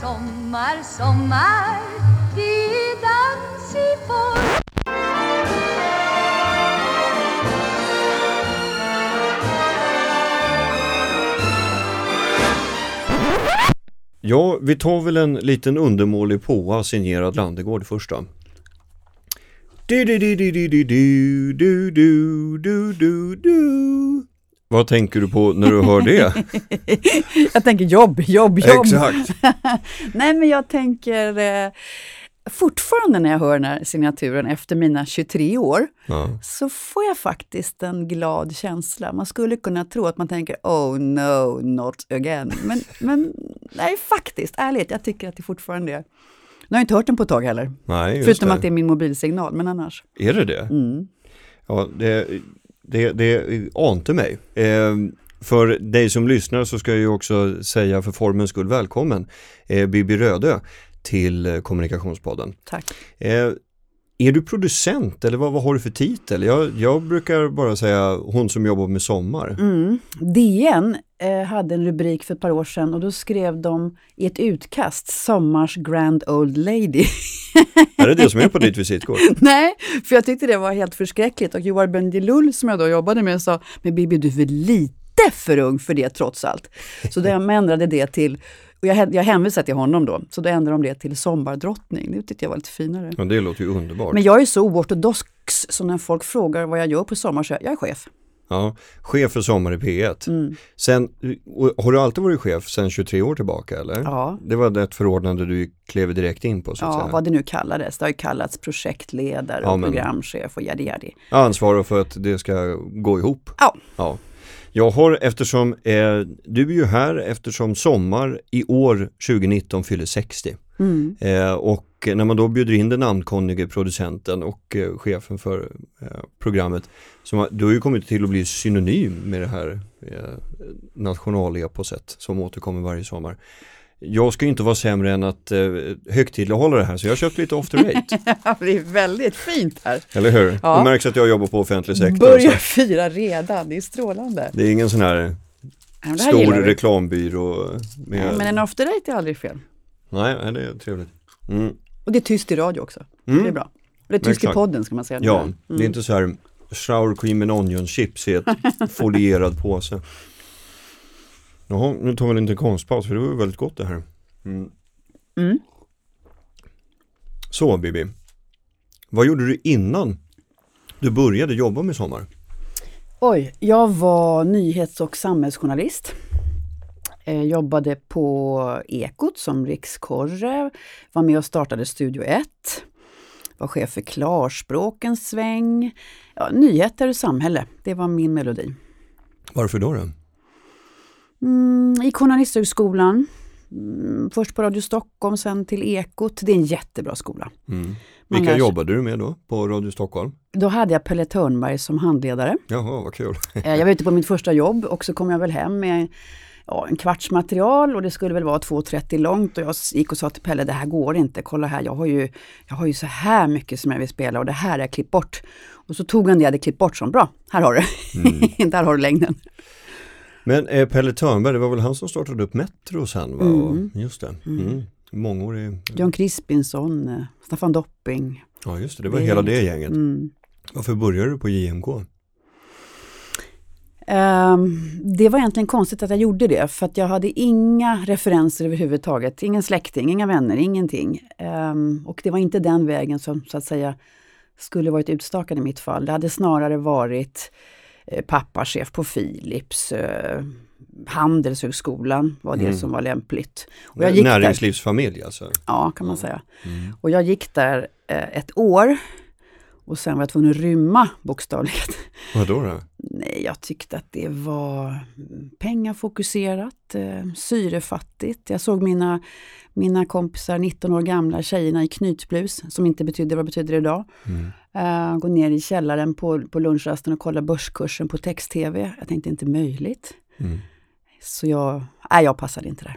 Sommar, sommar, Det är dans i form Ja, vi tar väl en liten undermålig påa signerad Landegård först då. Du, du, du, du, du, du, du, du, du, du, du. Vad tänker du på när du hör det? Jag tänker jobb, jobb, jobb. Exakt. Nej, men jag tänker eh, fortfarande när jag hör den här signaturen efter mina 23 år Ja. så får jag faktiskt en glad känsla. Man skulle kunna tro att man tänker oh no, not again. Men, men nej, faktiskt, ärligt, jag tycker att det fortfarande är. Nu har jag inte hört den på ett tag heller, Nej, förutom det. att det är min mobilsignal, men annars. Är det det? Mm. Ja, det, det, det ante mig. Eh, för dig som lyssnar så ska jag ju också säga för formens skull välkommen eh, Bibi Rödö till eh, Kommunikationspodden. Tack. Eh, är du producent eller vad, vad har du för titel? Jag, jag brukar bara säga hon som jobbar med sommar. Mm. DN eh, hade en rubrik för ett par år sedan och då skrev de i ett utkast Sommars Grand Old Lady. Är det det som är på ditt visitkort? Nej, för jag tyckte det var helt förskräckligt och Joar Bendjelloul som jag då jobbade med sa, men Bibi du är lite för ung för det trots allt. Så de ändrade det till, och jag, jag hänvisade till honom då, så då ändrade de det till sommardrottning. Det tyckte jag var lite finare. Ja, det låter ju underbart. Men jag är så oortodox så när folk frågar vad jag gör på sommar så jag, jag är chef. Ja, chef för Sommar i P1. Mm. Sen, har du alltid varit chef sedan 23 år tillbaka eller? Ja. Det var ett förordnande du klev direkt in på så att Ja, säga. vad det nu kallades. Det har ju kallats projektledare Ja, och men- programchef och jadi jadi. Ansvarar för att det ska gå ihop. Ja. ja. Jag har eftersom, eh, du är ju här eftersom Sommar i år 2019 fyller 60. Mm. Eh, och när man då bjuder in den namnkonnige producenten och eh, chefen för eh, programmet, som du har ju kommit till att bli synonym med det här eh, nationaleposet som återkommer varje sommar. Jag ska ju inte vara sämre än att eh, högtidlighålla det här så jag har köpt lite off the rate. det är väldigt fint här. Eller hur? Ja. Det märks att jag jobbar på offentlig sektor. Börjar Så fira redan, det är strålande. det är ingen sån här Ja, stor reklambyrå. Med... Ja, Men en after date är aldrig fel. Nej, nej, det är trevligt. Mm. Och det är tyst i radio också. Mm. Det är bra. Och det är tyst Exakt. i podden ska man säga. Ja, Mm. det är inte så här sour cream and onion chips i ett folierad påse. Jaha, nu tar vi en liten konstpaus för det var ju väldigt gott det här. Mm. Mm. Så Bibi, vad gjorde du innan du började jobba med Sommar? Oj, jag var nyhets och samhällsjournalist. Eh, jobbade på Ekot som rikskorre, var med och startade Studio 1. Var chef för Klarspråk en sväng. Ja, nyheter och samhälle, det var min melodi. Varför då? då? Mm, I Journalisthögskolan, mm, först på Radio Stockholm, sen till Ekot. Det är en jättebra skola. Mm. Vilka jobbade du med då på Radio Stockholm? Då hade jag Pelle Törnberg som handledare. Jaha, vad kul. Eh, Jag var ute på mitt första jobb och så kom jag väl hem med ja, en kvarts material och det skulle väl vara 2,30 långt och jag gick och sa till Pelle, det här går inte, kolla här, jag har ju, jag har ju så här mycket som jag vill spela och det här har jag klippt bort. Och så tog han det jag hade klippt bort som, bra, här har du, där har du längden. Men eh, Pelle Törnberg, det var väl han som startade upp Metro sen va? Mm. Och, just det. Mm. Mångårig. John Crispinson, eh, Staffan Dopping. Ja just det, det var Det hela det gänget. Mm. Varför började du på JMK? Ehm, det var egentligen konstigt att jag gjorde det för att jag hade inga referenser överhuvudtaget. Ingen släkting, inga vänner, ingenting. Ehm, och det var inte den vägen som så att säga skulle varit utstakad i mitt fall. Det hade snarare varit pappa chef på Philips, eh, Handelshögskolan var det Mm. som var lämpligt. Och jag gick där, Näringslivsfamilj alltså? ja kan man säga. Mm. Och jag gick där eh, ett år. Och sen var jag tvungen att rymma bokstavligen. Vadå då? Nej, jag tyckte att det var pengafokuserat, eh, syrefattigt. Jag såg mina, mina kompisar, 19 år gamla tjejerna i knytblus, som inte betyder vad betyder idag. Mm. Uh, gå ner i källaren på, på lunchrasten och kolla börskursen på text-tv. Jag tänkte inte möjligt. Mm. Så jag, nej, jag passade inte där.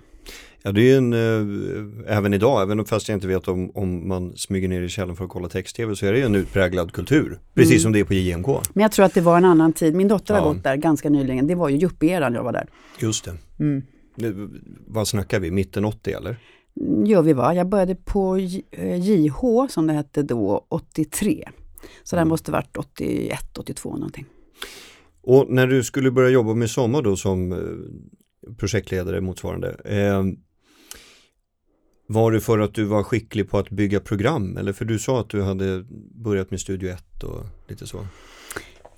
Ja det är ju en, äh, även idag, även fast jag inte vet om, om man smyger ner i källaren för att kolla text-tv så är det ju en utpräglad kultur. Precis Mm. som det är på JMK. Men jag tror att det var en annan tid. Min dotter Ja. har gått där ganska nyligen. Det var ju yuppie-eran jag var där. Just det. Mm. Nu, vad snackar vi, mitten 80 eller? Gör vi va? Jag började på J- eh, JH som det hette då, 83. Så det Mm. måste varit 81, 82 någonting. Och när du skulle börja jobba med Sommar då som eh, projektledare motsvarande. Eh, var det för att du var skicklig på att bygga program? Eller för du sa att du hade börjat med Studio 1 och lite så.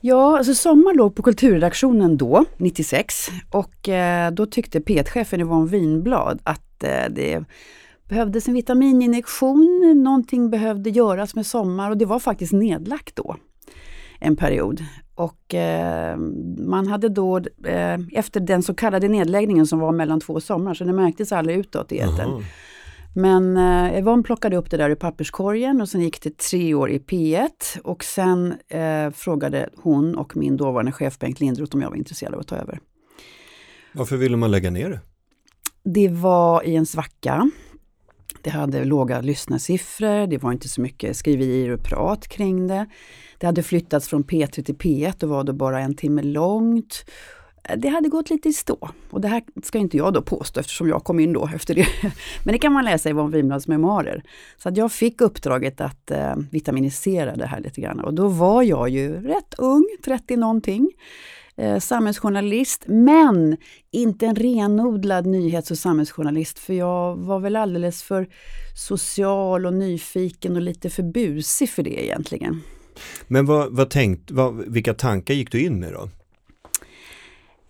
Ja, alltså Sommar låg på kulturredaktionen då, 96. Och eh, då tyckte P1-chefen Yvonne Winblad att eh, det behövdes en vitamininjektion, någonting behövde göras med Sommar och det var faktiskt nedlagt då en period. Och eh, man hade då, efter den så kallade nedläggningen som var mellan två somrar, så det märktes aldrig utåt i etern. Men eh, Yvonne plockade upp det där ur papperskorgen och sen gick det tre år i P1 och sen eh, frågade hon och min dåvarande chef Bengt Lindroth om jag var intresserad av att ta över. Varför ville man lägga ner det? Det var i en svacka. Det hade låga lyssnarsiffror, det var inte så mycket skriverier och prat kring det. Det hade flyttats från P3 till P1 och var då bara en timme långt. Det hade gått lite i stå. Och det här ska inte jag då påstå eftersom jag kom in då efter det. Men det kan man läsa i Yvonne Winblads memoarer. Så att jag fick uppdraget att eh, vitaminisera det här lite grann. Och då var jag ju rätt ung, 30 någonting. Eh, samhällsjournalist, men inte en renodlad nyhets och samhällsjournalist. För jag var väl alldeles för social och nyfiken och lite för busig för det egentligen. Men vad, vad tänkt, vad, vilka tankar gick du in med då?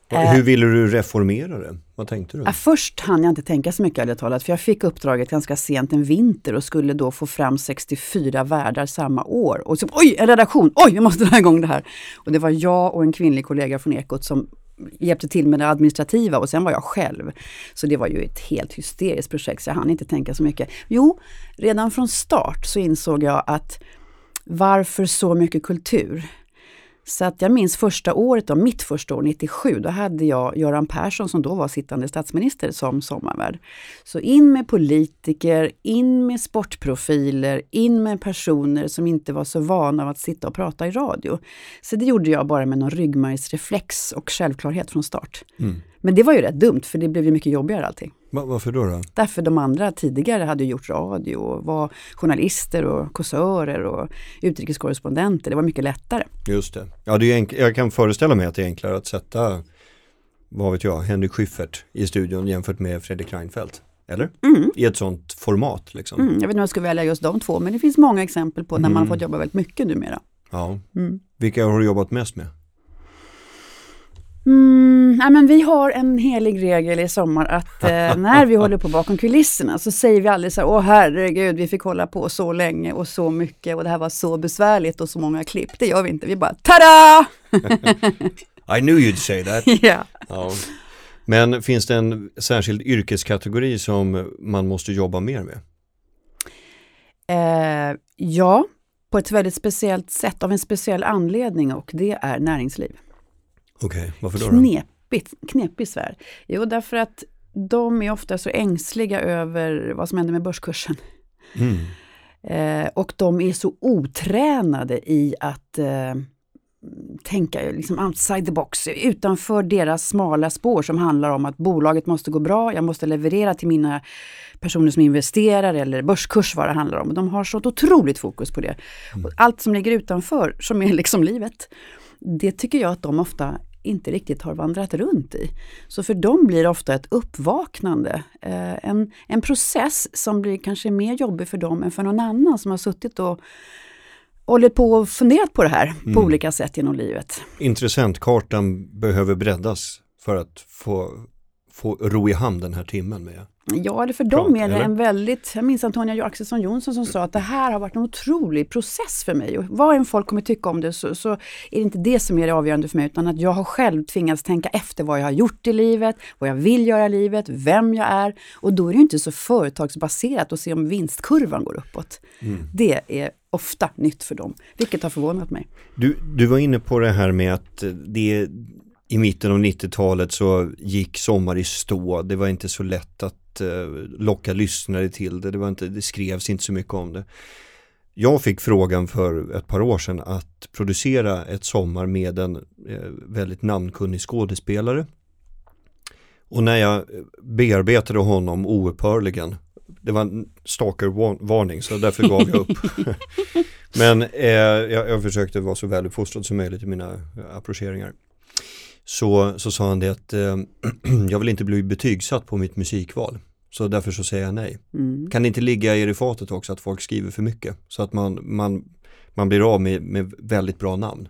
Eh. Hur ville du reformera det? Vad tänkte du? Ja, först hann jag inte tänka så mycket ärligt talat, för jag fick uppdraget ganska sent en vinter och skulle då få fram 64 värdar samma år. Och så, oj, en redaktion! Oj, vi måste dra igång det här! Och det var jag och en kvinnlig kollega från Ekot som hjälpte till med det administrativa och sen var jag själv. Så det var ju ett helt hysteriskt projekt så jag hann inte tänka så mycket. Jo, redan från start så insåg jag att varför så mycket kultur? Så att jag minns första året, då, mitt första år, 97, då hade jag Göran Persson som då var sittande statsminister som sommarvärd. Så in med politiker, in med sportprofiler, in med personer som inte var så vana av att sitta och prata i radio. Så det gjorde jag bara med någon ryggmärgsreflex och självklarhet från start. Mm. Men det var ju rätt dumt för det blev ju mycket jobbigare allting. Va- varför då? då? Därför de andra tidigare hade gjort radio och var journalister och kåsörer och utrikeskorrespondenter. Det var mycket lättare. Just det. Ja, det är enk- jag kan föreställa mig att det är enklare att sätta, vad vet jag, Henrik Schyffert i studion jämfört med Fredrik Reinfeldt. Eller? Mm. I ett sånt format liksom. Mm, jag vet inte om jag ska välja just de två, men det finns många exempel på när man har Mm. fått jobba väldigt mycket numera. Ja. Mm. Vilka har du jobbat mest med? Mm, nej, men vi har en helig regel i sommar att eh, när vi håller på bakom kulisserna så säger vi aldrig så här, åh herregud, vi fick hålla på så länge och så mycket och det här var så besvärligt och så många klipp. Det gör vi inte, vi bara tada! I knew you'd say that. ja. ja. Men finns det en särskild yrkeskategori som man måste jobba mer med? Eh, ja, på ett väldigt speciellt sätt, av en speciell anledning och det är näringsliv. Okej, varför då? då? Knepigt, knepig sfär. Jo, därför att de är ofta så ängsliga över vad som händer med börskursen. Mm. Eh, och de är så otränade i att eh, tänka liksom outside the box, utanför deras smala spår som handlar om att bolaget måste gå bra, jag måste leverera till mina personer som investerar eller börskurs vad det handlar om. De har så otroligt fokus på det. Och allt som ligger utanför, som är liksom livet, det tycker jag att de ofta inte riktigt har vandrat runt i. Så för dem blir det ofta ett uppvaknande, eh, en, en process som blir kanske mer jobbig för dem än för någon annan som har suttit och hållit på och funderat på det här på olika sätt genom livet. Intressentkartan behöver breddas för att få, få ro i hamn den här timmen med? Ja, eller för dem är det eller? en väldigt, jag minns Antonia Axelsson Jonsson som sa att det här har varit en otrolig process för mig. Och vad än folk kommer tycka om det så, så är det inte det som är det avgörande för mig utan att jag har själv tvingats tänka efter vad jag har gjort i livet, vad jag vill göra i livet, vem jag är. Och då är det ju inte så företagsbaserat att se om vinstkurvan går uppåt. Det är ofta nytt för dem, vilket har förvånat mig. Du, du var inne på det här med att det i mitten av 90-talet så gick Sommar i stå. Det var inte så lätt att eh, locka lyssnare till det. Det, var inte, det skrevs inte så mycket om det. Jag fick frågan för ett par år sedan att producera ett sommar med en eh, väldigt namnkunnig skådespelare. Och när jag bearbetade honom oupphörligen, det var en stalker-varning så därför gav jag upp. Men eh, jag, jag försökte vara så väluppfostrad som möjligt i mina eh, approcheringar. Så, så sa han det att eh, jag vill inte bli betygsatt på mitt musikval. Så därför så säger jag nej. Mm. Kan det inte ligga i fatet också att folk skriver för mycket? Så att man, man, man blir av med, med väldigt bra namn.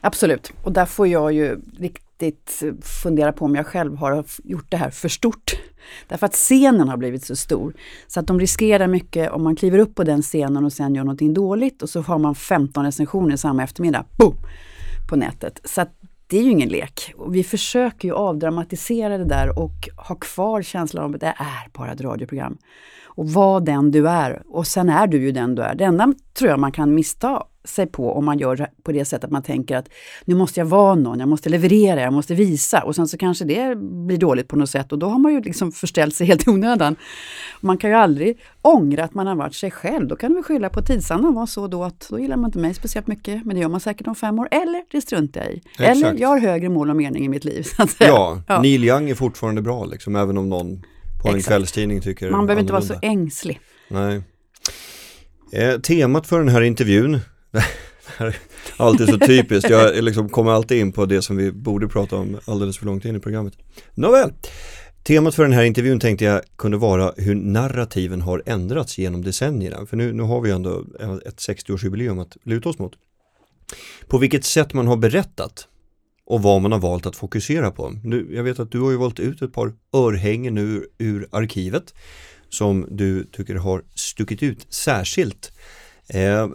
Absolut, och där får jag ju riktigt fundera på om jag själv har gjort det här för stort. Därför att scenen har blivit så stor. Så att de riskerar mycket om man kliver upp på den scenen och sen gör någonting dåligt och så har man 15 recensioner samma eftermiddag, boom, på nätet. Så att det är ju ingen lek. Och vi försöker ju avdramatisera det där och ha kvar känslan av att det är bara ett radioprogram. Och var den du är. Och sen är du ju den du är. Det enda tror jag man kan missta sig på om man gör på det sättet att man tänker att nu måste jag vara någon, jag måste leverera, jag måste visa och sen så kanske det blir dåligt på något sätt och då har man ju liksom förställt sig helt i onödan. Man kan ju aldrig ångra att man har varit sig själv, då kan man skylla på tidsandan var så då att då gillar man inte mig speciellt mycket, men det gör man säkert om fem år, eller det struntar jag i. Eller Exakt. jag har högre mål och mening i mitt liv. Ja, Ja. Neil Young är fortfarande bra liksom, även om någon på en Exakt. kvällstidning tycker Man behöver inte vara så annorlunda. ängslig. Nej. Eh, temat för den här intervjun, alltid så typiskt, jag liksom kommer alltid in på det som vi borde prata om alldeles för långt in i programmet. Nåväl, temat för den här intervjun tänkte jag kunde vara hur narrativen har ändrats genom decennierna, för nu, nu har vi ändå ett 60-årsjubileum att luta oss mot. På vilket sätt man har berättat och vad man har valt att fokusera på. Nu, jag vet att du har ju valt ut ett par örhängen ur, ur arkivet som du tycker har stuckit ut särskilt. Eh,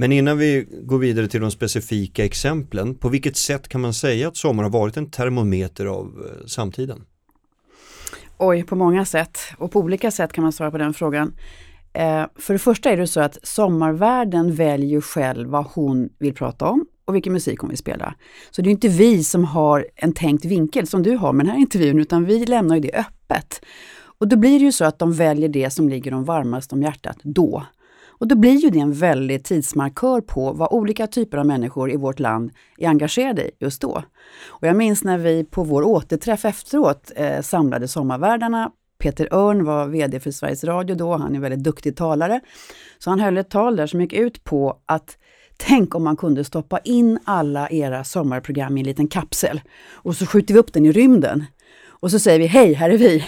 men innan vi går vidare till de specifika exemplen, på vilket sätt kan man säga att sommar har varit en termometer av eh, samtiden? Oj, på många sätt. Och på olika sätt kan man svara på den frågan. Eh, för det första är det så att sommarvärlden väljer själv vad hon vill prata om och vilken musik hon vill spela. Så det är inte vi som har en tänkt vinkel som du har med den här intervjun, utan vi lämnar ju det öppet. Och då blir det ju så att de väljer det som ligger dem varmast om hjärtat då. Och då blir ju det en väldig tidsmarkör på vad olika typer av människor i vårt land är engagerade i just då. Och jag minns när vi på vår återträff efteråt eh, samlade sommarvärdarna. Peter Örn var VD för Sveriges Radio då, han är en väldigt duktig talare. Så han höll ett tal där som gick ut på att Tänk om man kunde stoppa in alla era sommarprogram i en liten kapsel och så skjuter vi upp den i rymden. Och så säger vi hej, här är vi.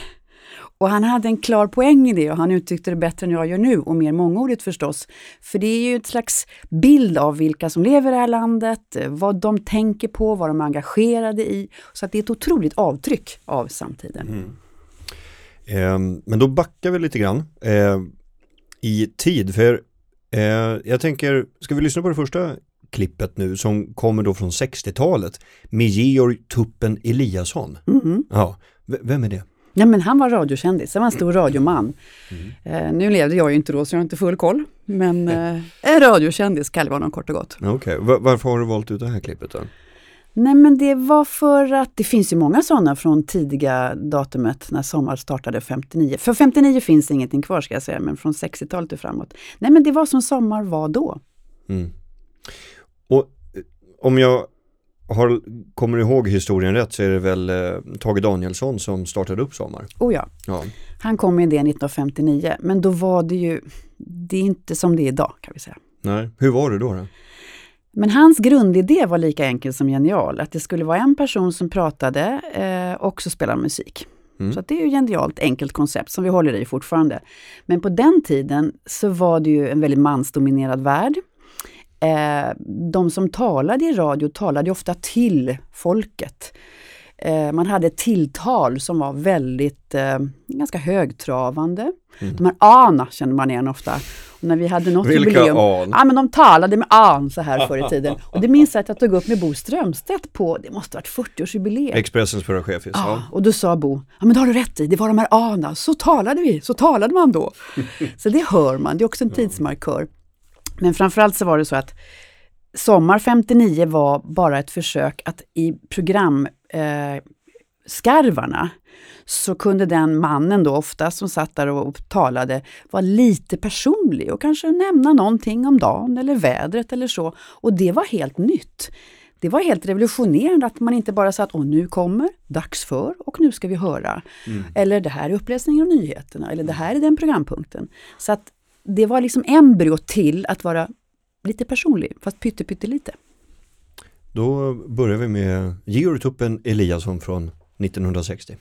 Och han hade en klar poäng i det och han uttryckte det bättre än jag gör nu och mer mångordigt förstås. För det är ju ett slags bild av vilka som lever i det här landet, eh, vad de tänker på, vad de är engagerade i. Så att det är ett otroligt avtryck av samtiden. Eh, men då backar vi lite grann eh, i tid, för eh, jag tänker, ska vi lyssna på det första klippet nu som kommer då från 60-talet med Georg Tuppen Eliasson. Mhm. Ja, v- vem är det? Ja, men han var radiokändis, han var en stor radioman. Eh, nu levde jag ju inte då så jag har inte full koll. Men eh, en radiokändis kallar vi honom kort och gott. Okej, Va- varför har du valt ut det här klippet då? Nej men det var för att det finns ju många sådana från tidiga datumet när Sommar startade 59. För 59 finns ingenting kvar ska jag säga, men från 60-talet och framåt. Nej men det var som Sommar var då. Mm. Och eh, om jag har, kommer ihåg historien rätt så är det väl eh, Tage Danielsson som startade upp Sommar. Oh ja, Ja. han kom med det 1959, men då var det ju, det är inte som det är idag kan vi säga. Nej, hur var det då? då? Men hans grundidé var lika enkel som genial, att det skulle vara en person som pratade eh, och så spelade musik. Mm. Så det är ju genialt enkelt koncept som vi håller i fortfarande. Men på den tiden så var det ju en väldigt mansdominerad värld. Eh, de som talade i radio talade ofta till folket. Eh, man hade tilltal som var väldigt, eh, ganska högtravande. Mm. De här ana kände man igen ofta. Och när vi hade något Vilka jubileum, an? Ja, men de talade med an så här förr i tiden. Och det minns jag att jag tog upp med Bo Strömstedt på, det måste varit 40-årsjubileum. Expressens förra chef, Ja. och då sa Bo, ja men det har du rätt i, det var de här ana, så talade vi, så talade man då. så det hör man, det är också en tidsmarkör. Men framförallt så var det så att Sommar 59 var bara ett försök att i program eh, så kunde den mannen då ofta som satt där och talade vara lite personlig och kanske nämna någonting om dagen eller vädret eller så. Och det var helt nytt. Det var helt revolutionerande att man inte bara sa att nu kommer, dags för och nu ska vi höra. Eller det här är uppläsningen av nyheterna eller det här är den programpunkten. Så att det var liksom embryo till att vara lite personlig, fast pytte, pyttelite. Då börjar vi med Georg Tuppen Eliasson från 1960.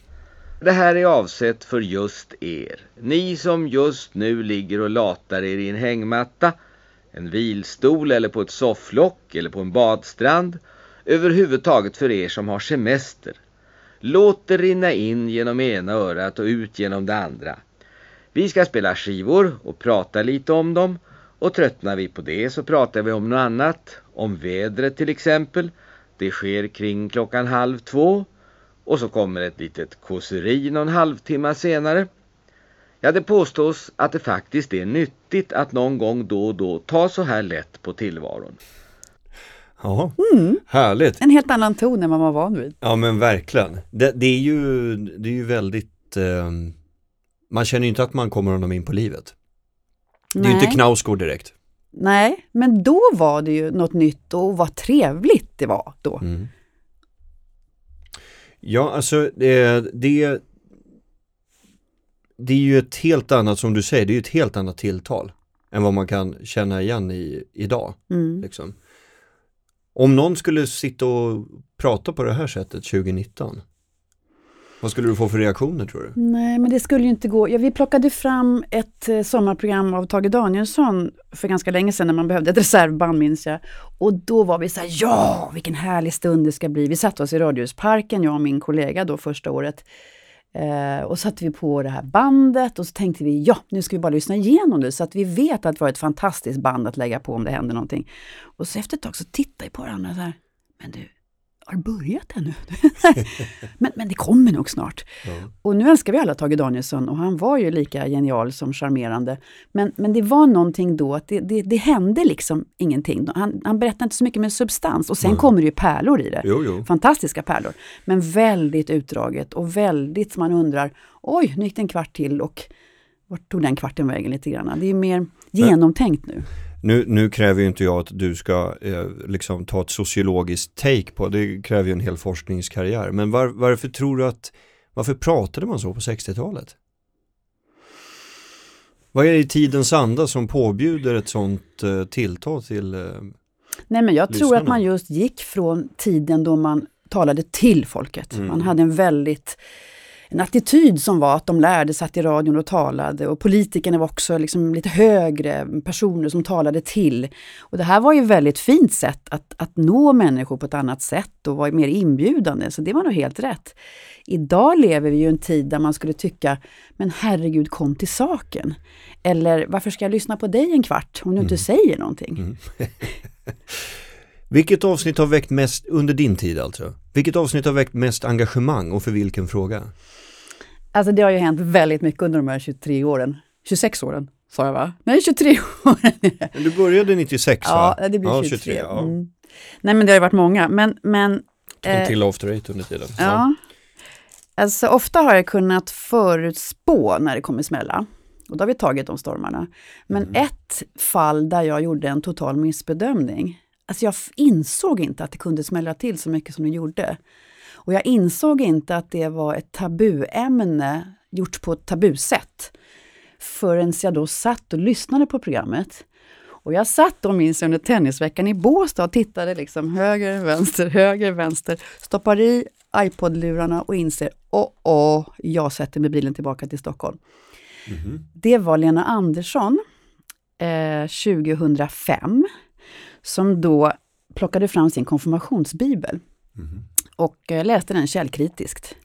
Det här är avsett för just er. Ni som just nu ligger och latar er i en hängmatta, en vilstol eller på ett sofflock eller på en badstrand. Överhuvudtaget för er som har semester. Låt det rinna in genom ena örat och ut genom det andra. Vi ska spela skivor och prata lite om dem. Och tröttnar vi på det så pratar vi om något annat. Om vädret till exempel. Det sker kring klockan halv två. Och så kommer ett litet kåseri någon halvtimme senare. Ja, det påstås att det faktiskt är nyttigt att någon gång då och då ta så här lätt på tillvaron. Ja, härligt. En helt annan ton än vad man var van vid. Ja men verkligen. Det, det är, ju, det är ju väldigt, eh, man känner inte att man kommer honom in på livet. Det är ju inte Knausgård direkt. Nej, men då var det ju något nytt och vad trevligt det var då. Mm. Ja, alltså det, det, det är ju ett helt annat, som du säger, det är ju ett helt annat tilltal än vad man kan känna igen i, idag. Mm. Liksom. Om någon skulle sitta och prata på det här sättet 2019, vad skulle du få för reaktioner tror du? Nej, men det skulle ju inte gå. Ja, vi plockade fram ett eh, sommarprogram av Tage Danielsson för ganska länge sedan när man behövde ett reservband minns jag. Och då var vi så här, ja vilken härlig stund det ska bli. Vi satte oss i Radhusparken, jag och min kollega då första året. Eh, och satte vi på det här bandet och så tänkte vi, ja nu ska vi bara lyssna igenom det så att vi vet att det var ett fantastiskt band att lägga på om det händer någonting. Och så efter ett tag så tittade vi på varandra så här, men du, har börjat ännu? men, men det kommer nog snart. Och nu älskar vi alla Tage Danielsson och han var ju lika genial som charmerande. Men, men det var någonting då att det, det, det hände liksom ingenting. Han, han berättade inte så mycket med substans och sen kommer det ju pärlor i det. Jo, jo. Fantastiska pärlor. Men väldigt utdraget och väldigt man undrar, oj, nu gick det en kvart till och vart tog den kvarten vägen lite grann? Det är mer genomtänkt nu. Nu, nu kräver ju inte jag att du ska eh, liksom ta ett sociologiskt take på det kräver ju en hel forskningskarriär. Men var, varför tror du att, varför pratade man så på 60-talet? Vad är det i tidens anda som påbjuder ett sånt eh, tilltal till eh, Nej, men jag tror lyssnarna? att man just gick från tiden då man talade till folket. Mm. Man hade en väldigt en attityd som var att de lärde, satt i radion och talade och politikerna var också liksom lite högre personer som talade till. Och det här var ju ett väldigt fint sätt att, att nå människor på ett annat sätt och var mer inbjudande, så det var nog helt rätt. Idag lever vi ju i en tid där man skulle tycka, men herregud kom till saken. Eller varför ska jag lyssna på dig en kvart om du inte säger någonting? Vilket avsnitt har väckt mest, under din tid alltså? Vilket avsnitt har väckt mest engagemang och för vilken fråga? Alltså det har ju hänt väldigt mycket under de här 23 åren. 26 åren sa jag va? Nej, 23 åren. Du började 96 va? ja, det blir ja, 23. ja. Mm. Nej men det har ju varit många. Men, men Kom eh, till After Eight under tiden. ja. Alltså ofta har jag kunnat förutspå när det kommer smälla. Och då har vi tagit de stormarna. Men Mm. ett fall där jag gjorde en total missbedömning. Alltså jag insåg inte att det kunde smälla till så mycket som det gjorde. Och jag insåg inte att det var ett tabuämne gjort på ett tabusätt. Förrän jag då satt och lyssnade på programmet. Och jag satt då minns jag under tennisveckan i Båstad och tittade liksom höger, vänster, höger, vänster. Stoppar i iPod-lurarna och inser, åh, åh, jag sätter mig bilen tillbaka till Stockholm. Det var Lena Andersson eh, 2005 som då plockade fram sin konfirmationsbibel. och eh, läste den källkritiskt.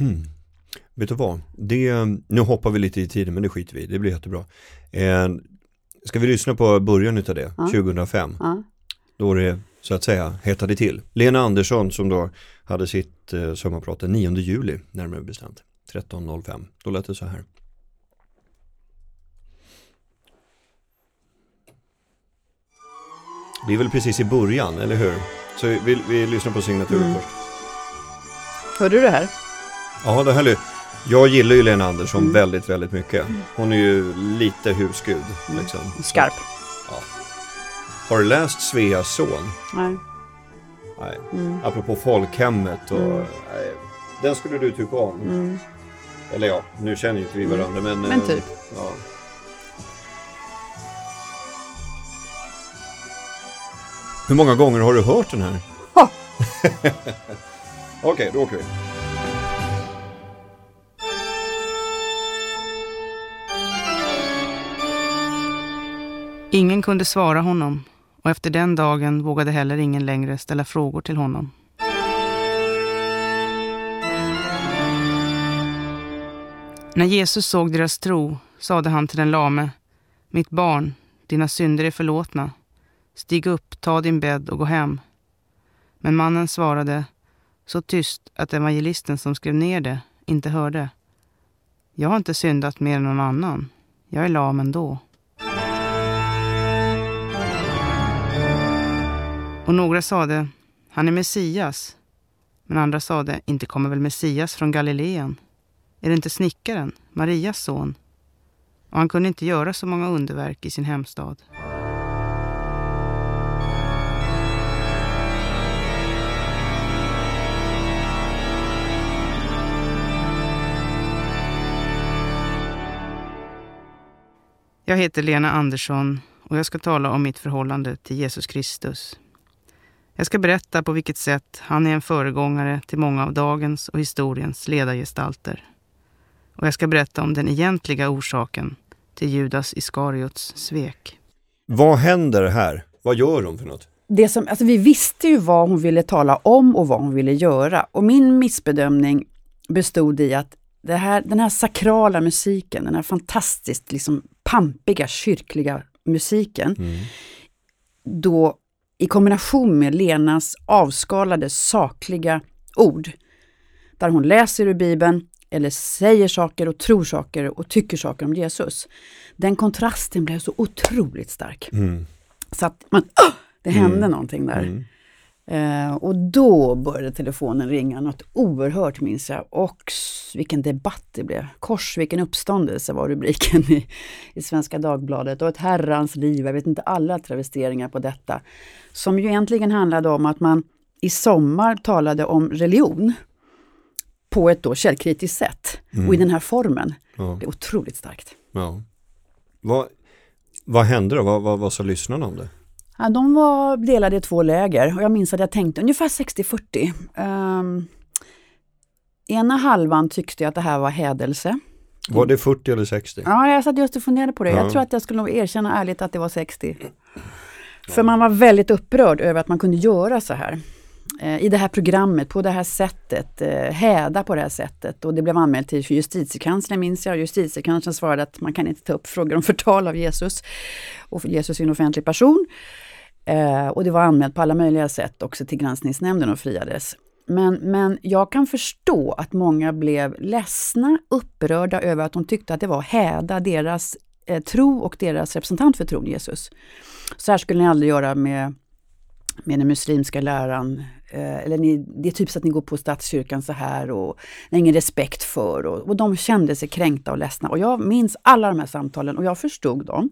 Mm. Vet du vad? Det, nu hoppar vi lite i tiden men det skiter vi i, det blir jättebra. Eh, ska vi lyssna på början utav det, Ja. 2005? Ja. Då det så att säga hettade till. Lena Andersson som då hade sitt eh, sommarprat den 9 juli närmare bestämt. 13.05. Då lät det så här. Vi är väl precis i början, eller hur? Så vi, vi lyssnar på signaturen Mm. först. Hörde du det här? Ja, det här är, jag gillar ju Lena Andersson Mm. väldigt, väldigt mycket. Hon är ju lite husgud. Liksom. Skarp. Så, har du läst Sveas son? Nej. Nej. Mm. Apropå folkhemmet och... Mm. Nej, den skulle du tycka om. Mm. Eller ja, nu känner ju inte vi varandra men... Men eh, typ. Ja. Hur många gånger har du hört den här? Ha! Okej, då åker vi. Ingen kunde svara honom och efter den dagen vågade heller ingen längre ställa frågor till honom. När Jesus såg deras tro sade han till den lame, Mitt barn, dina synder är förlåtna. Stig upp, ta din bädd och gå hem. Men mannen svarade, så tyst att evangelisten som skrev ner det inte hörde. Jag har inte syndat mer än någon annan. Jag är lam ändå. Och några sade, han är Messias. Men andra sade, inte kommer väl Messias från Galileen? Är det inte snickaren, Marias son? Och han kunde inte göra så många underverk i sin hemstad. Jag heter Lena Andersson och jag ska tala om mitt förhållande till Jesus Kristus. Jag ska berätta på vilket sätt han är en föregångare till många av dagens och historiens ledargestalter. Och jag ska berätta om den egentliga orsaken till Judas Iskariots svek. Vad händer här? Vad gör de för något? Det som, alltså vi visste ju vad hon ville tala om och vad hon ville göra. Och min missbedömning bestod i att här, den här sakrala musiken, den här fantastiskt liksom pampiga kyrkliga musiken, då i kombination med Lenas avskalade sakliga ord, där hon läser ur Bibeln eller säger saker och tror saker och tycker saker om Jesus. Den kontrasten blev så otroligt stark. Mm. Så att man, "Åh!" det hände Mm. någonting där. Mm. Eh, och då började telefonen ringa något oerhört minns jag. Och vilken debatt det blev. Kors, vilken uppståndelse var rubriken i, i Svenska Dagbladet. Och ett herrans liv, jag vet inte alla travesteringar på detta. Som ju egentligen handlade om att man i sommar talade om religion på ett då källkritiskt sätt. Och i den här formen. Ja. Det är otroligt starkt. ja. Vad, vad hände då? Vad, vad, vad sa lyssnarna om det? Ja, de var delade i två läger och jag minns att jag tänkte ungefär 60-40. Ehm, ena halvan tyckte att det här var hädelse. Var det 40 eller 60? Ja, jag satt just och funderade på det. Ja. Jag tror att jag skulle nog erkänna ärligt att det var 60. För man var väldigt upprörd över att man kunde göra så här. Eh, I det här programmet, på det här sättet, eh, häda på det här sättet. Och det blev anmält till justitiekanslern minns jag. Justitiekanslern svarade att man kan inte ta upp frågor om förtal av Jesus. Och Jesus är en offentlig person. Eh, och det var anmält på alla möjliga sätt också till granskningsnämnden och friades. Men, men jag kan förstå att många blev ledsna, upprörda över att de tyckte att det var häda deras eh, tro och deras representant för tron, Jesus. Så här skulle ni aldrig göra med, med den muslimska läran. Eh, eller ni, det är typiskt att ni går på statskyrkan så här och ni har ingen respekt för. Och, och de kände sig kränkta och ledsna. Och jag minns alla de här samtalen och jag förstod dem.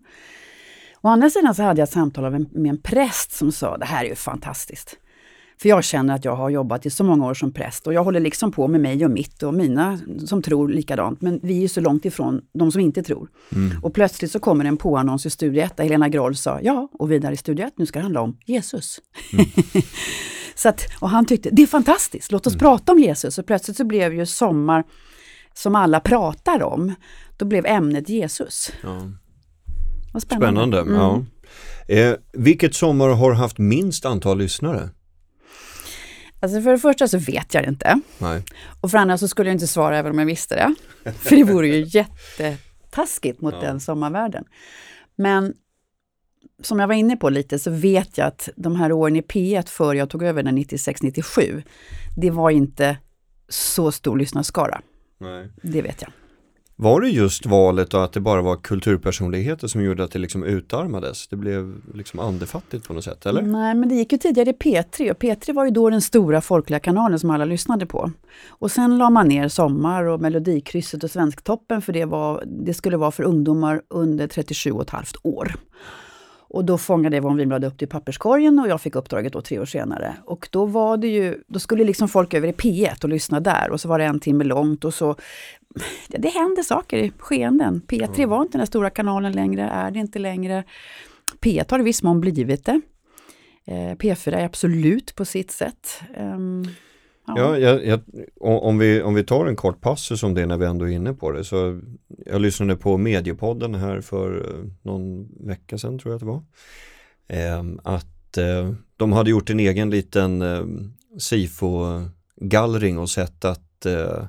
Å andra sidan så hade jag ett samtal med en, präst som sa, det här är ju fantastiskt. För jag känner att jag har jobbat i så många år som präst och jag håller liksom på med mig och mitt och mina som tror likadant. Men vi är ju så långt ifrån de som inte tror. Och plötsligt så kommer en påannons i Studio 1 där Helena Groll sa ja, och vidare i Studio 1, nu ska det handla om Jesus. så att, och han tyckte, det är fantastiskt, låt oss prata om Jesus. Och plötsligt så blev ju sommar som alla pratar om, då blev ämnet Jesus. Ja. Vad spännande. Spännande. Mm. Ja. Eh, vilket sommar har haft minst antal lyssnare? Alltså för det första så vet jag det inte. Nej. Och för det andra så skulle jag inte svara även om jag visste det. För det vore ju jättetaskigt mot Ja. den sommarvärlden. Men som jag var inne på lite så vet jag att de här åren i P1 före jag tog över den 96-97, det var inte så stor lyssnarskara. Nej. Det vet jag. Var det just valet och att det bara var kulturpersonligheter som gjorde att det liksom utarmades? Det blev liksom andefattigt på något sätt, eller? Nej, men det gick ju tidigare i P3 och P3 var ju då den stora folkliga kanalen som alla lyssnade på. Och sen la man ner Sommar och Melodikrysset och Svensktoppen för det, var, det skulle vara för ungdomar under 37 och ett halvt år. Och då fångade Yvonne Winblad upp det i papperskorgen och jag fick uppdraget då tre år senare. Och då var det ju, då skulle liksom folk över i P1 och lyssna där och så var det en timme långt och så det, det hände saker i skeenden. P3 var inte den stora kanalen längre, är det inte längre. P1 har i viss mån blivit det. Eh, P4 är absolut på sitt sätt. Ehm, Ja, jag, jag, om, vi, om vi tar en kort passus om det när vi ändå är inne på det. Så jag lyssnade på Mediepodden här för eh, någon vecka sedan tror jag att det var. Ehm, att eh, de hade gjort en egen liten eh, SIFO-gallring och sett att eh,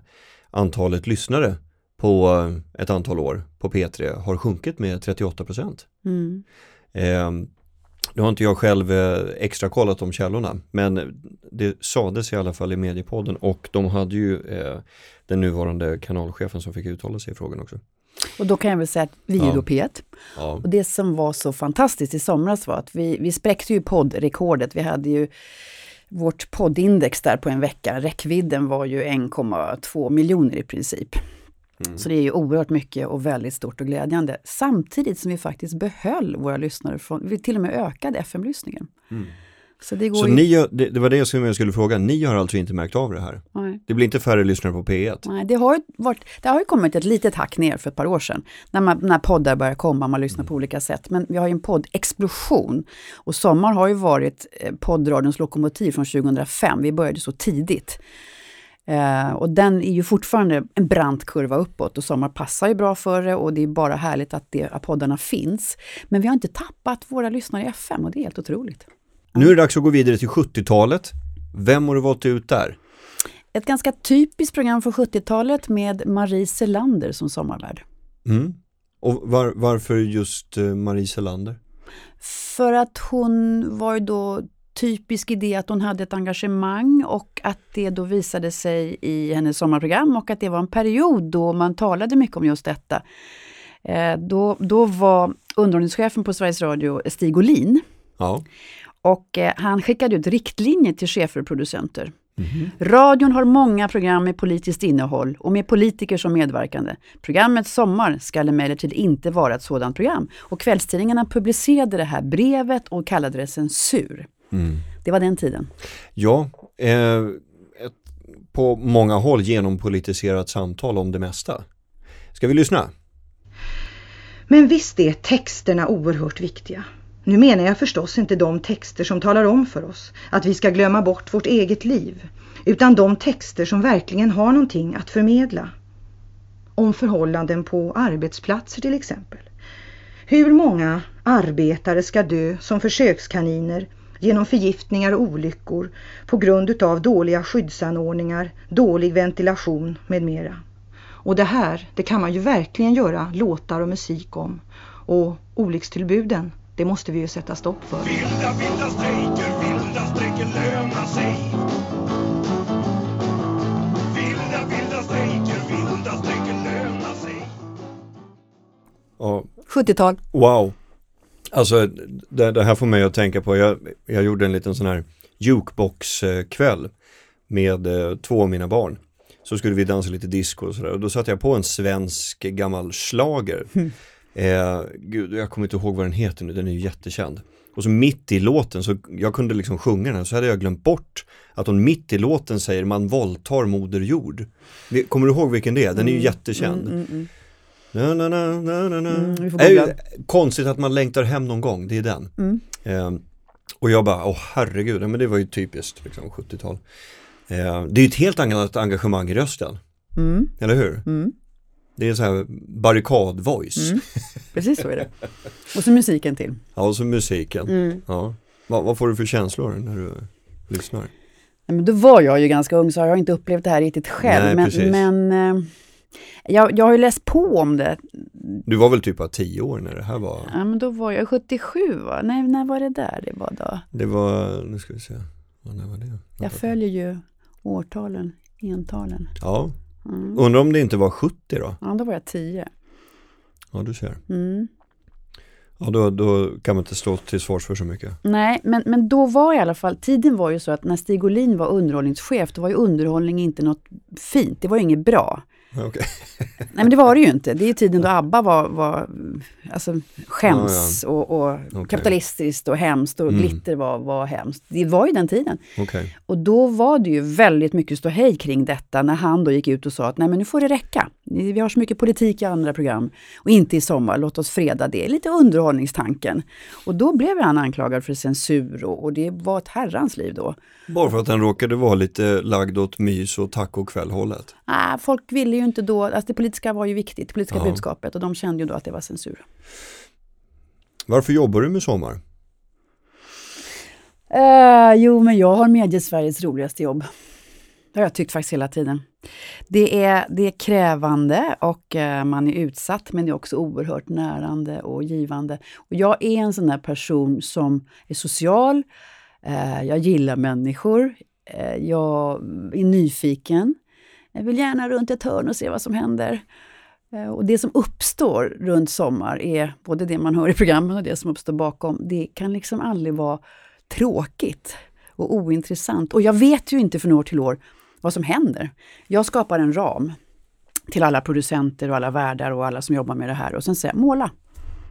antalet lyssnare på ett antal år på P3 har sjunkit med 38 procent. Mm. Nu har inte jag själv eh, extra kollat om källorna men det sades i alla fall i Mediepodden och de hade ju eh, den nuvarande kanalchefen som fick uttala sig i frågan också. Och då kan jag väl säga att vi är då P1. Ja, Och det som var så fantastiskt i somras var att vi, vi spräckte ju poddrekordet. Vi hade ju vårt poddindex där på en vecka. Räckvidden var ju 1,2 miljoner i princip. Mm. Så det är ju oerhört mycket och väldigt stort och glädjande. Samtidigt som vi faktiskt behöll våra lyssnare från, vi till och med ökade FM-lyssningen. Mm. Så det går Så ju... ni, gör- det, det var det som jag skulle fråga, ni har alltså inte märkt av det här? Nej. Det blir inte färre lyssnare på P1? Nej, det har, ju varit, det har ju kommit ett litet hack ner för ett par år sedan. När, man, när poddar börjar komma, man lyssnar på olika sätt. Men vi har ju en poddexplosion. Och Sommar har ju varit eh, poddradions lokomotiv från 2005. Vi började så tidigt. Eh, och den är ju fortfarande en brant kurva uppåt och Sommar passar ju bra för det och det är bara härligt att, det, att poddarna finns. Men vi har inte tappat våra lyssnare i FM och det är helt otroligt. Nu är det dags att gå vidare till 70-talet. Vem har du valt ut där? Ett ganska typiskt program från 70-talet med Marie Selander som sommarvärd. Mm. Och var, varför just eh, Marie Selander? För att hon var ju då typisk i det att hon hade ett engagemang och att det då visade sig i hennes sommarprogram och att det var en period då man talade mycket om just detta. Eh, då, då var underhållningschefen på Sveriges Radio Stig Olin Ja. och eh, han skickade ut riktlinjer till chefer och producenter. Radion har många program med politiskt innehåll och med politiker som medverkande. Programmet Sommar ska emellertid inte vara ett sådant program. Och kvällstidningarna publicerade det här brevet och kallade det censur. Mm. Det var den tiden. Ja, eh, ett, på många håll genompolitiserat samtal om det mesta. Ska vi lyssna? Men visst är texterna oerhört viktiga. Nu menar jag förstås inte de texter som talar om för oss att vi ska glömma bort vårt eget liv, utan de texter som verkligen har någonting att förmedla. Om förhållanden på arbetsplatser till exempel. Hur många arbetare ska dö som försökskaniner genom förgiftningar och olyckor på grund utav dåliga skyddsanordningar, dålig ventilation med mera. Och det här, det kan man ju verkligen göra låtar och musik om. Och olyckstillbuden, det måste vi ju sätta stopp för. Vilda, vilda strejker, vilda strejker lönar sig. Vilda, vilda strejker, vilda strejker lönar sig. Ja, 70-tal. wow. Alltså det, det här får mig att tänka på, jag, jag gjorde en liten sån här jukebox-kväll med eh, två av mina barn. Så skulle vi dansa lite disco och sådär och då satte jag på en svensk gammal slager. Eh, gud, jag kommer inte ihåg vad den heter nu, den är ju jättekänd. Och så mitt i låten, så jag kunde liksom sjunga den, så hade jag glömt bort att hon mitt i låten säger man våldtar moder jord. Kommer du ihåg vilken det är? Den är ju jättekänd. Mm, mm. Na, na, na, na, na. Mm, vi får Det är ju konstigt att man längtar hem någon gång, det är den. Mm. Eh, och jag bara, åh herregud, men det var ju typiskt liksom, 70-tal. Eh, det är ju ett helt annat engagemang i rösten, Mm, eller hur? mm, Det är så här barrikad-voice. mm. Precis så är det. Och så musiken till. Ja, och så musiken. Mm. Ja. Vad, vad får du för känslor när du lyssnar? Nej, men då var jag ju ganska ung så jag har inte upplevt det här riktigt själv. Nej, men men eh, jag, jag har ju läst på om det. Du var väl typ bara tio år när det här var? Ja, men då var jag 77 va? Nej, när var det där det var då? Det var, nu ska vi se, ja, när var det? Jag följer ju årtalen, entalen. Ja, Mm. undrar om det inte var 70 då? Ja, då var jag 10. Ja, du ser. Mm. Ja, då, då kan man inte stå till svars för så mycket. Nej, men, men då var i alla fall, tiden var ju så att när Stig Olin var underhållningschef, då var ju underhållning inte något fint, det var ju inget bra. Ja, Okej. Nej men det var det ju inte. Det är ju tiden då ABBA var, var alltså, skäms och, och Okej. kapitalistiskt och hemskt och Mm. glitter var, var hemskt. Det var ju den tiden. Okej. Och då var det ju väldigt mycket ståhej kring detta när han då gick ut och sa att nej men nu får det räcka. Vi har så mycket politik i andra program och inte i sommar, låt oss freda det. Lite underhållningstanken. Och då blev han anklagad för censur och, och det var ett herrans liv då. Bara för att den råkade vara lite lagd åt mys och tacokväll-hållet. Ah, folk ville ju inte då, alltså det politiska var ju viktigt, det politiska Ja. budskapet och de kände ju då att det var censur. Varför jobbar du med sommar? Eh, jo, men jag har medgett Sveriges roligaste jobb. Det har jag tyckt faktiskt hela tiden. Det är, det är krävande och eh, man är utsatt, men det är också oerhört närande och givande. Och jag är en sån där person som är social, eh, jag gillar människor, jag är nyfiken. Jag vill gärna runt ett hörn och se vad som händer. Eh, och det som uppstår runt sommar är både det man hör i programmen och det som uppstår bakom. Det kan liksom aldrig vara tråkigt och ointressant. Och jag vet ju inte från år till år vad som händer. Jag skapar en ram till alla producenter och alla värdar och alla som jobbar med det här och sen säger jag måla.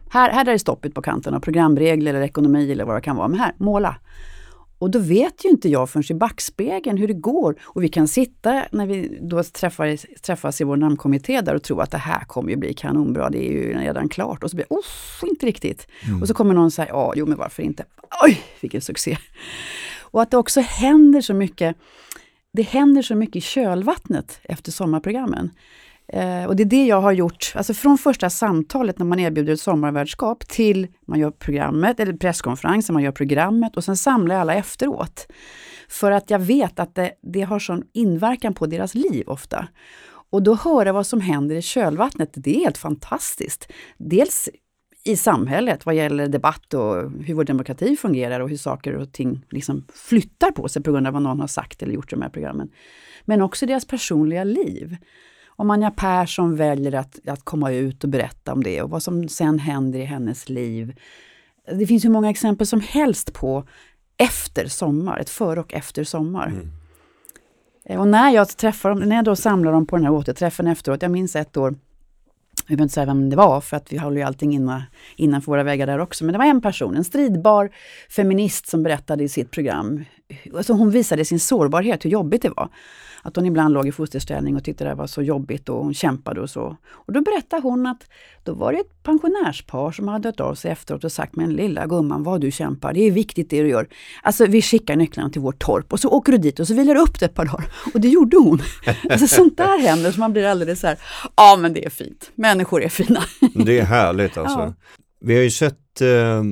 Här, här är det stoppet på kanten av programregler eller ekonomi eller vad det kan vara. Men här, måla. Och då vet ju inte jag förrän i backspegeln hur det går. Och vi kan sitta när vi då träffar, träffas i vår namnkommitté där och tro att det här kommer ju bli kanonbra, det är ju redan klart. Och så blir det, uff, inte riktigt. Och så kommer någon säga, ja, jo men varför inte? Oj, vilken succé! Och att det också händer så mycket, det händer så mycket i kölvattnet efter sommarprogrammen. Eh, och det är det jag har gjort, alltså från första samtalet när man erbjuder ett sommarvärdskap till man gör programmet, eller presskonferensen, man gör programmet och sen samlar jag alla efteråt. För att jag vet att det, det har sån inverkan på deras liv ofta. Och då höra vad som händer i kölvattnet, det är helt fantastiskt. Dels i samhället vad gäller debatt och hur vår demokrati fungerar och hur saker och ting liksom flyttar på sig på grund av vad någon har sagt eller gjort i de här programmen. Men också deras personliga liv. Om Anja Persson väljer att, att komma ut och berätta om det och vad som sen händer i hennes liv. Det finns hur många exempel som helst på efter sommar, ett före och efter sommar. Eh, Och när jag träffar dem, när jag då samlar dem på den här återträffen efteråt, jag minns ett år, jag behöver inte säga vem det var för att vi håller ju allting innan, innanför våra väggar där också. Men det var en person, en stridbar feminist som berättade i sitt program. Alltså hon visade sin sårbarhet, hur jobbigt det var. Att hon ibland låg i fosterställning och tyckte det var så jobbigt och hon kämpade och så. Och då berättade hon att då var det ett pensionärspar som hade hört av sig efteråt och sagt Men lilla gumman, vad du kämpar, det är viktigt det du gör. Alltså vi skickar nycklarna till vårt torp och så åker du dit och så vilar du upp det ett par dagar. Och det gjorde hon. Alltså sånt där händer så man blir alldeles så här, ja men det är fint, människor är fina. Det är härligt alltså. Ja. Vi har ju sett eh,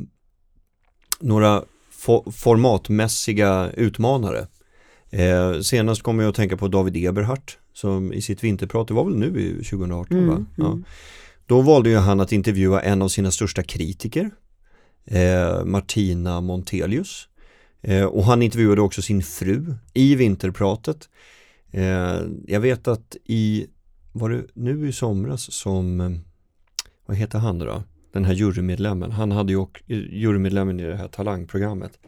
några fo- formatmässiga utmanare. Eh, senast kommer jag att tänka på David Eberhardt som i sitt vinterprat, det var väl nu i 2018 Mm, va? Ja. Då valde ju han att intervjua en av sina största kritiker, eh, Martina Montelius. Eh, och han intervjuade också sin fru i vinterpratet. Eh, jag vet att i, var det nu i somras som, vad heter han då? Den här jurymedlemmen, han hade ju och, jurymedlemmen i det här talangprogrammet.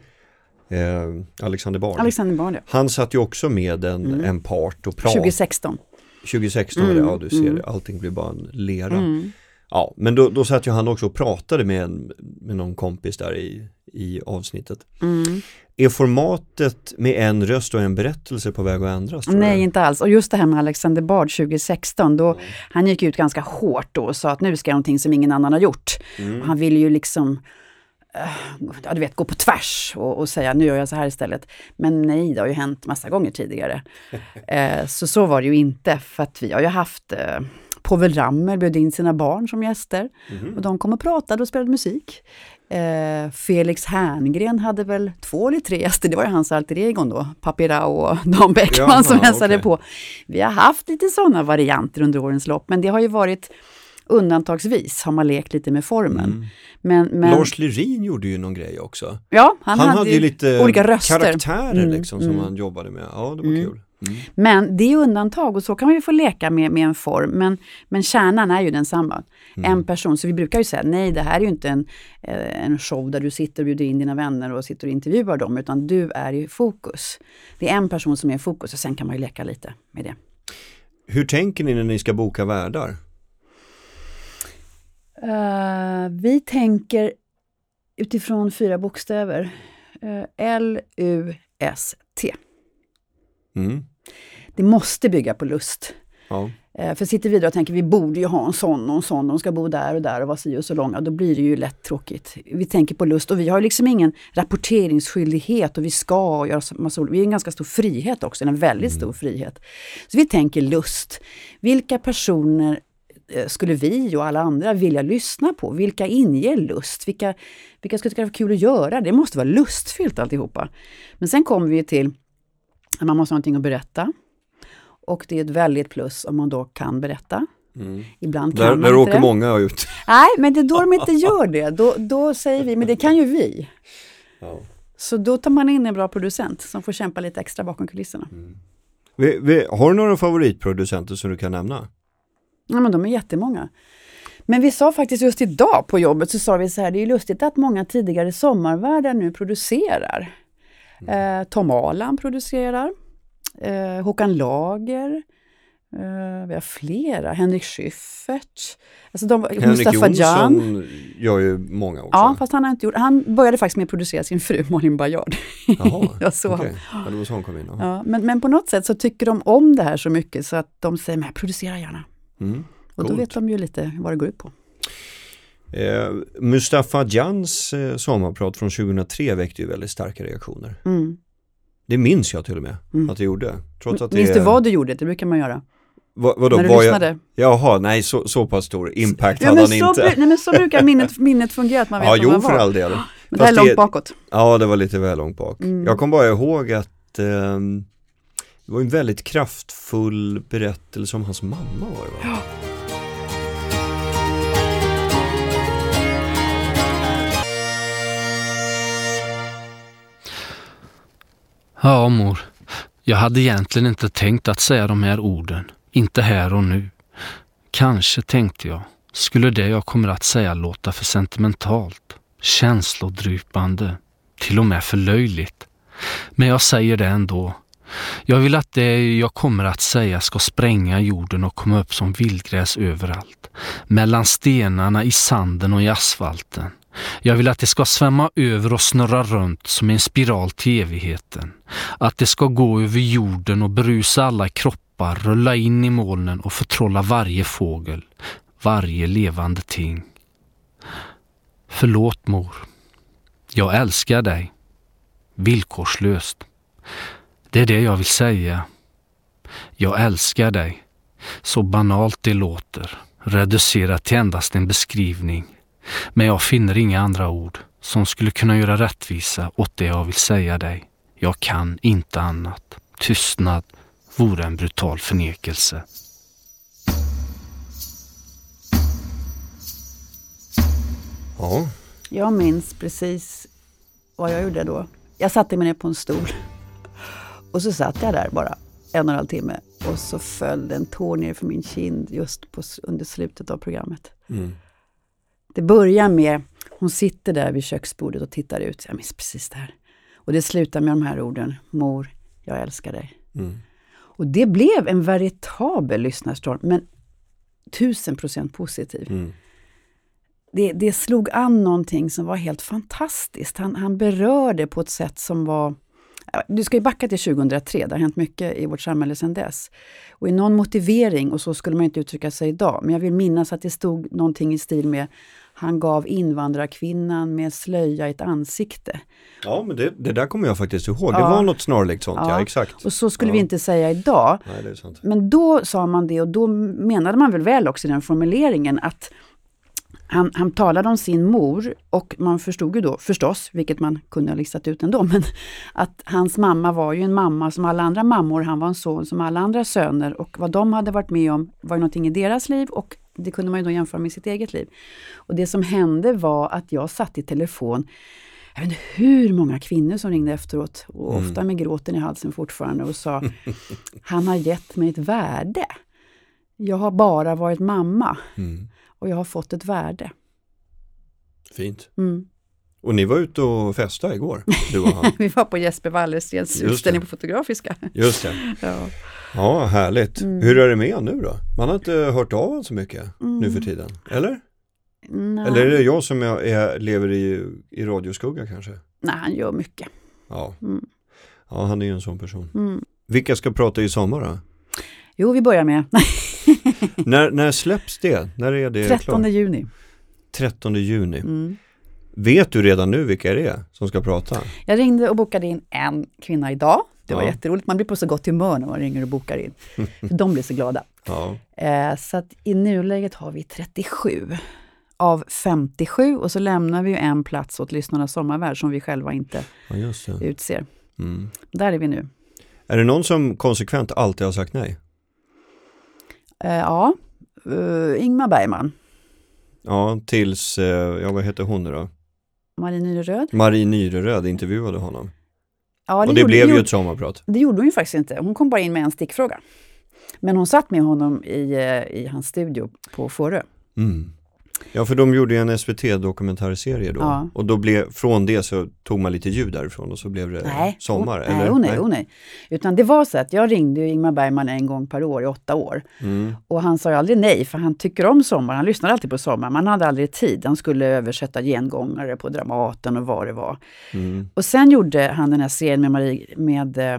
Eh, Alexander Bard. Alexander Bard, ja. Han satt ju också med en, Mm. en part och pratade. 2016. 2016 var det, Mm, ja du ser mm. allting blir bara en lera. Mm. Ja, men då, då satt ju han också och pratade med, en, med någon kompis där i, i avsnittet. Mm. Är formatet med en röst och en berättelse på väg att ändras? Nej, inte alls. Och just det här med Alexander Bard 2016, då, han gick ut ganska hårt då och sa att nu ska jag någonting som ingen annan har gjort. Mm. Han ville ju liksom ja, du vet, gå på tvärs och, och säga nu gör jag så här istället. Men nej, det har ju hänt massa gånger tidigare. Eh, så så var det ju inte, för att vi har ju haft eh, Povel Ramel bjöd in sina barn som gäster. Mhm. Och de kom och pratade och spelade musik. Eh, Felix Herngren hade väl två eller tre gäster, det var ju hans alter egon då, Papi Rao och Dan Bäckman Jaha, som hälsade okej. på. Vi har haft lite sådana varianter under årens lopp, men det har ju varit undantagsvis har man lekt lite med formen. Mm. Men, men, Lars Lerin gjorde ju någon grej också. ja, Han, hade ju lite olika röster. karaktärer Mm, liksom som mm. han jobbade med. Ja, det var Mm. kul. Mm. Men det är undantag och så kan man ju få leka med, med en form. Men, men kärnan är ju densamma. Mm. En person. Så vi brukar ju säga nej det här är ju inte en, eh, en show där du sitter och bjuder in dina vänner och sitter och intervjuar dem. Utan du är i fokus. Det är en person som är i fokus och sen kan man ju leka lite med det. Hur tänker ni när ni ska boka värdar? Eh, vi tänker utifrån fyra bokstäver. Uh, L-U-S-T. Mm. Det måste bygga på lust. Ja. Eh, För sitter vi då och tänker vi borde ju ha en sån och en sån, de ska bo där och där och vara si och så långa, då blir det ju lätt tråkigt. Vi tänker på lust och vi har liksom ingen rapporteringsskyldighet och vi ska göra massa olika, vi har en ganska stor frihet också, en väldigt stor frihet. Så vi tänker lust. Vilka personer skulle vi och alla andra vilja lyssna på? Vilka inger lust? Vilka, vilka skulle tycka det var kul att göra? Det måste vara lustfyllt alltihopa. Men sen kommer vi till att man måste ha någonting att berätta. Och det är ett väldigt plus om man då kan berätta. Mm. Ibland kan Där, man där inte åker det. många ut. Nej, men det är då de inte gör det. Då, då säger vi, men det kan ju vi. Ja. Så då tar man in en bra producent som får kämpa lite extra bakom kulisserna. Vi, vi, har du några favoritproducenter som du kan nämna? Ja, men de är jättemånga. Men vi sa faktiskt just idag på jobbet så sa vi så här, det är ju lustigt att många tidigare sommarvärdar nu producerar. Eh, Tom Alan producerar, eh, Håkan Lager, eh, vi har flera, Henrik Schyffert, alltså de, Henrik Mustafa Jan. Jonsson gör ju många också. Ja, fast han har inte gjort, han började faktiskt med att producera sin fru Malin Baryard. Jaha, Jag okej. Ja, det var så hon kom in. Ja. Men, men på något sätt så tycker de om det här så mycket så att de säger, men producera gärna. Mm. Och då vet de ju lite vad det går ut på. Eh, Mustafa Jans eh, sommarprat från 2003 väckte ju väldigt starka reaktioner. Mm. Det minns jag till och med Mm. att det gjorde. Trots att det Minns du vad du gjorde? Det brukar man göra. vad, vadå, när du var lyssnade. Jag, jaha, nej så, så pass stor impact Ja, hade han så, inte. nej, men så brukar minnet, minnet fungera, att man vet Ja, jo man för var. all del. Men det här är Fast långt bakåt. Ja, det var lite väl långt bak. Mm. Jag kom bara ihåg att ehm, det var en väldigt kraftfull berättelse om hans mamma var det va? Ja, mor. Jag hade egentligen inte tänkt att säga de här orden. Inte här och nu. Kanske, tänkte jag, skulle det jag kommer att säga låta för sentimentalt, känslodrypande, till och med för löjligt. Men jag säger det ändå. Jag vill att det jag kommer att säga ska spränga jorden och komma upp som vildgräs överallt. Mellan stenarna, i sanden och i asfalten. Jag vill att det ska svämma över och snurra runt som en spiral till evigheten. Att det ska gå över jorden och brusa alla kroppar, rulla in i molnen och förtrolla varje fågel, varje levande ting. Förlåt mor. Jag älskar dig. Villkorslöst. Det är det jag vill säga. Jag älskar dig. Så banalt det låter, reducerat till endast en beskrivning. Men jag finner inga andra ord som skulle kunna göra rättvisa åt det jag vill säga dig. Jag kan inte annat. Tystnad vore en brutal förnekelse. Ja, Jag minns precis vad jag gjorde då. Jag satte mig ner på en stol. Och så satt jag där bara en och en halv timme. Och så föll det en tår ner för min kind just på, under slutet av programmet. mm. Det börjar med, hon sitter där vid köksbordet och tittar ut. Jag minns precis det här. Och det slutar med de här orden. Mor, jag älskar dig. Mm. Och det blev en veritabel lyssnarstorm, men tusen procent positiv. Mm. Det, det slog an någonting som var helt fantastiskt. Han, han berörde på ett sätt som var... Du ska ju backa till 2003, det har hänt mycket i vårt samhälle sedan dess. Och i någon motivering, och så skulle man inte uttrycka sig idag, men jag vill minnas att det stod någonting i stil med Han gav invandrarkvinnan med slöja ett ansikte. Ja, men det, det där kommer jag faktiskt ihåg. Det Ja. var något snarlikt sånt, ja, Ja. exakt. Och så skulle Ja. vi inte säga idag. Nej, det är sant. Men då sa man det och då menade man väl väl också i den formuleringen att han, han talade om sin mor och man förstod ju då förstås, vilket man kunde ha listat ut ändå, men att hans mamma var ju en mamma som alla andra mammor. Han var en son som alla andra söner och vad de hade varit med om var ju någonting i deras liv och det kunde man ju då jämföra med sitt eget liv. Och det som hände var att jag satt i telefon jag vet inte hur många kvinnor som ringde efteråt, och Mm. ofta med gråten i halsen fortfarande och sa Han har gett mig ett värde. Jag har bara varit mamma Mm. Och jag har fått ett värde. Fint. Mm. Och ni var ute och festade igår, du och han. Vi var på Jesper Wallerstens utställning på Fotografiska. Just det. Ja. Ja, härligt. Mm. Hur är det med honom nu då? Man har inte hört av honom så mycket nu för tiden. Eller? Nej. Eller är det jag som är, är, lever i, i radioskugga kanske? Nej, han gör mycket. Ja. Mm. ja, han är ju en sån person. Mm. Vilka ska prata i sommar då? Jo, vi börjar med när, när släpps det? När är det 13 klart? juni. 13 juni. Mm. Vet du redan nu vilka det är som ska prata? Jag ringde och bokade in en kvinna idag. Det var Ja. jätteroligt. Man blir på så gott humör när man ringer och bokar in. För de blir så glada. Ja, Eh, så att i nuläget har vi 37 av 57 och så lämnar vi ju en plats åt lyssnarnas sommarvärld som vi själva inte ja utser. Mm. Där är vi nu. Är det någon som konsekvent alltid har sagt nej? Eh, ja, uh, Ingmar Bergman, Ja, tills, eh, ja vad heter hon nu då? Marie Nyreröd. Marie Nyreröd intervjuade honom. Ja, och det gjorde- blev ju ett sommarprat. Det gjorde hon ju faktiskt inte. Hon kom bara in med en stickfråga. Men hon satt med honom i, eh, i hans studio på Fårö. Mm. Ja, för de gjorde ju en SVT-dokumentärserie då. Ja. Och då blev, från det så tog man lite ljud därifrån och så blev det Nej, sommar. oh, eller? nej, oh, nej, oh, nej. Utan det var så att jag ringde ju Ingmar Bergman en gång per år i åtta år. Mm. Och han sa ju aldrig nej, för han tycker om sommar. Han lyssnar alltid på sommar. Man hade aldrig tid. Han skulle översätta gengångare på Dramaten och vad det var. Mm. Och sen gjorde han den här serien med Marie, med, eh,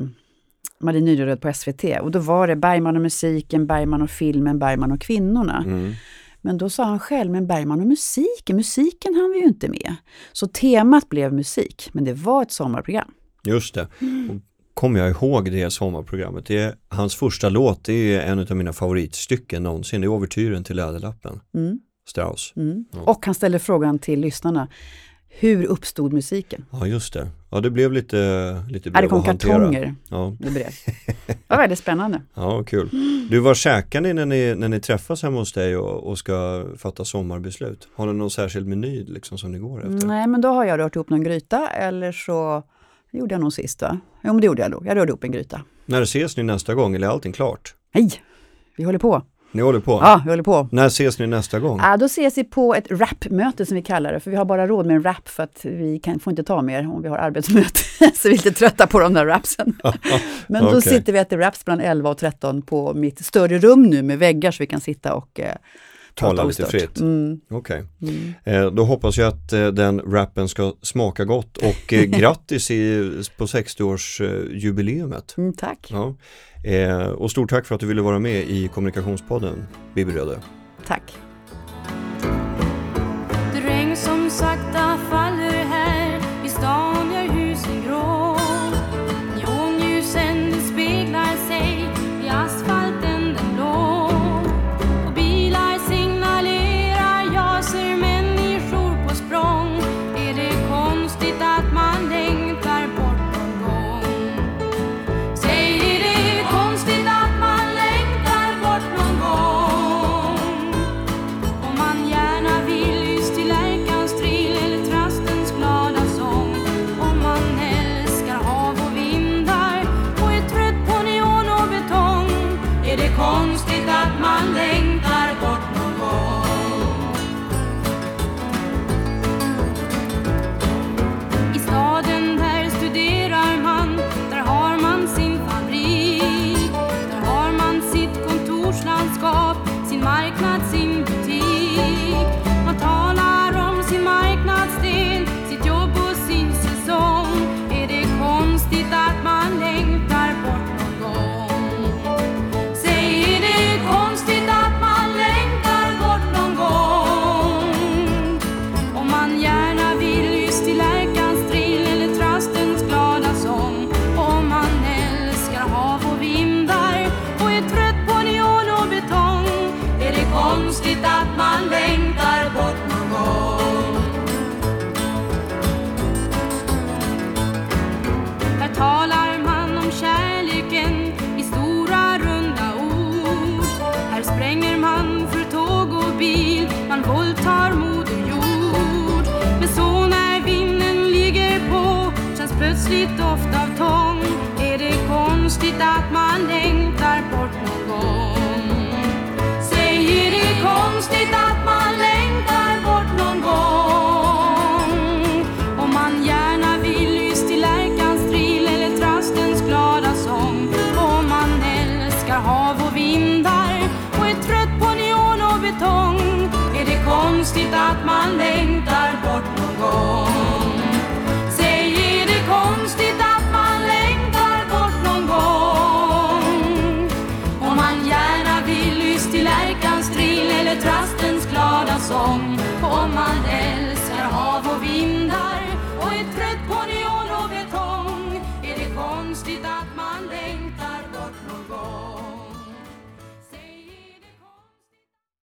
Marie Nyreröd på SVT. Och då var det Bergman och musiken, Bergman och filmen, Bergman och kvinnorna. Mm. Men då sa han själv, men Bergman och musiken, musiken hann vi ju inte med. Så temat blev musik, men det var ett sommarprogram. Just det. Mm. Kommer jag ihåg det sommarprogrammet. Det är, hans första låt det är en av mina favoritstycken någonsin. Det är Overtyren till Läderlappen. Mm, Strauss. mm. Ja. Och han ställde frågan till lyssnarna, hur uppstod musiken? Ja, just det. Ja, det blev lite, lite Ja, brev det kom att hantera. kartonger Ja, i brev. Det var väldigt spännande. ja, kul. Du, var käkar ni när ni, när ni träffas hemma hos dig och, och ska fatta sommarbeslut? Har ni någon särskild meny liksom som ni går efter? Nej, men då har jag rört ihop någon gryta eller så det gjorde jag nog sist va? Jo, men det gjorde jag nog. Jag rörde ihop en gryta. När ses ni nästa gång eller är allting klart? Nej, vi håller på. Ni håller på? Ja, vi håller på. När ses ni nästa gång? Ja, då ses vi på ett rapmöte som vi kallar det, för vi har bara råd med en rap för att vi kan, får inte ta mer om vi har arbetsmöte. så vi är lite trötta på de där rapsen. Men då Okej. sitter vi och äter raps mellan 11 och 13 på mitt större rum nu med väggar så vi kan sitta och eh, Tala lite fritt. Mm, Okej. mm. Eh, då hoppas jag att eh, den rappen ska smaka gott och eh, grattis i, på 60-årsjubileumet. Mm, tack. Ja. Och stort tack för att du ville vara med i kommunikationspodden, Bibi Röde. Tack.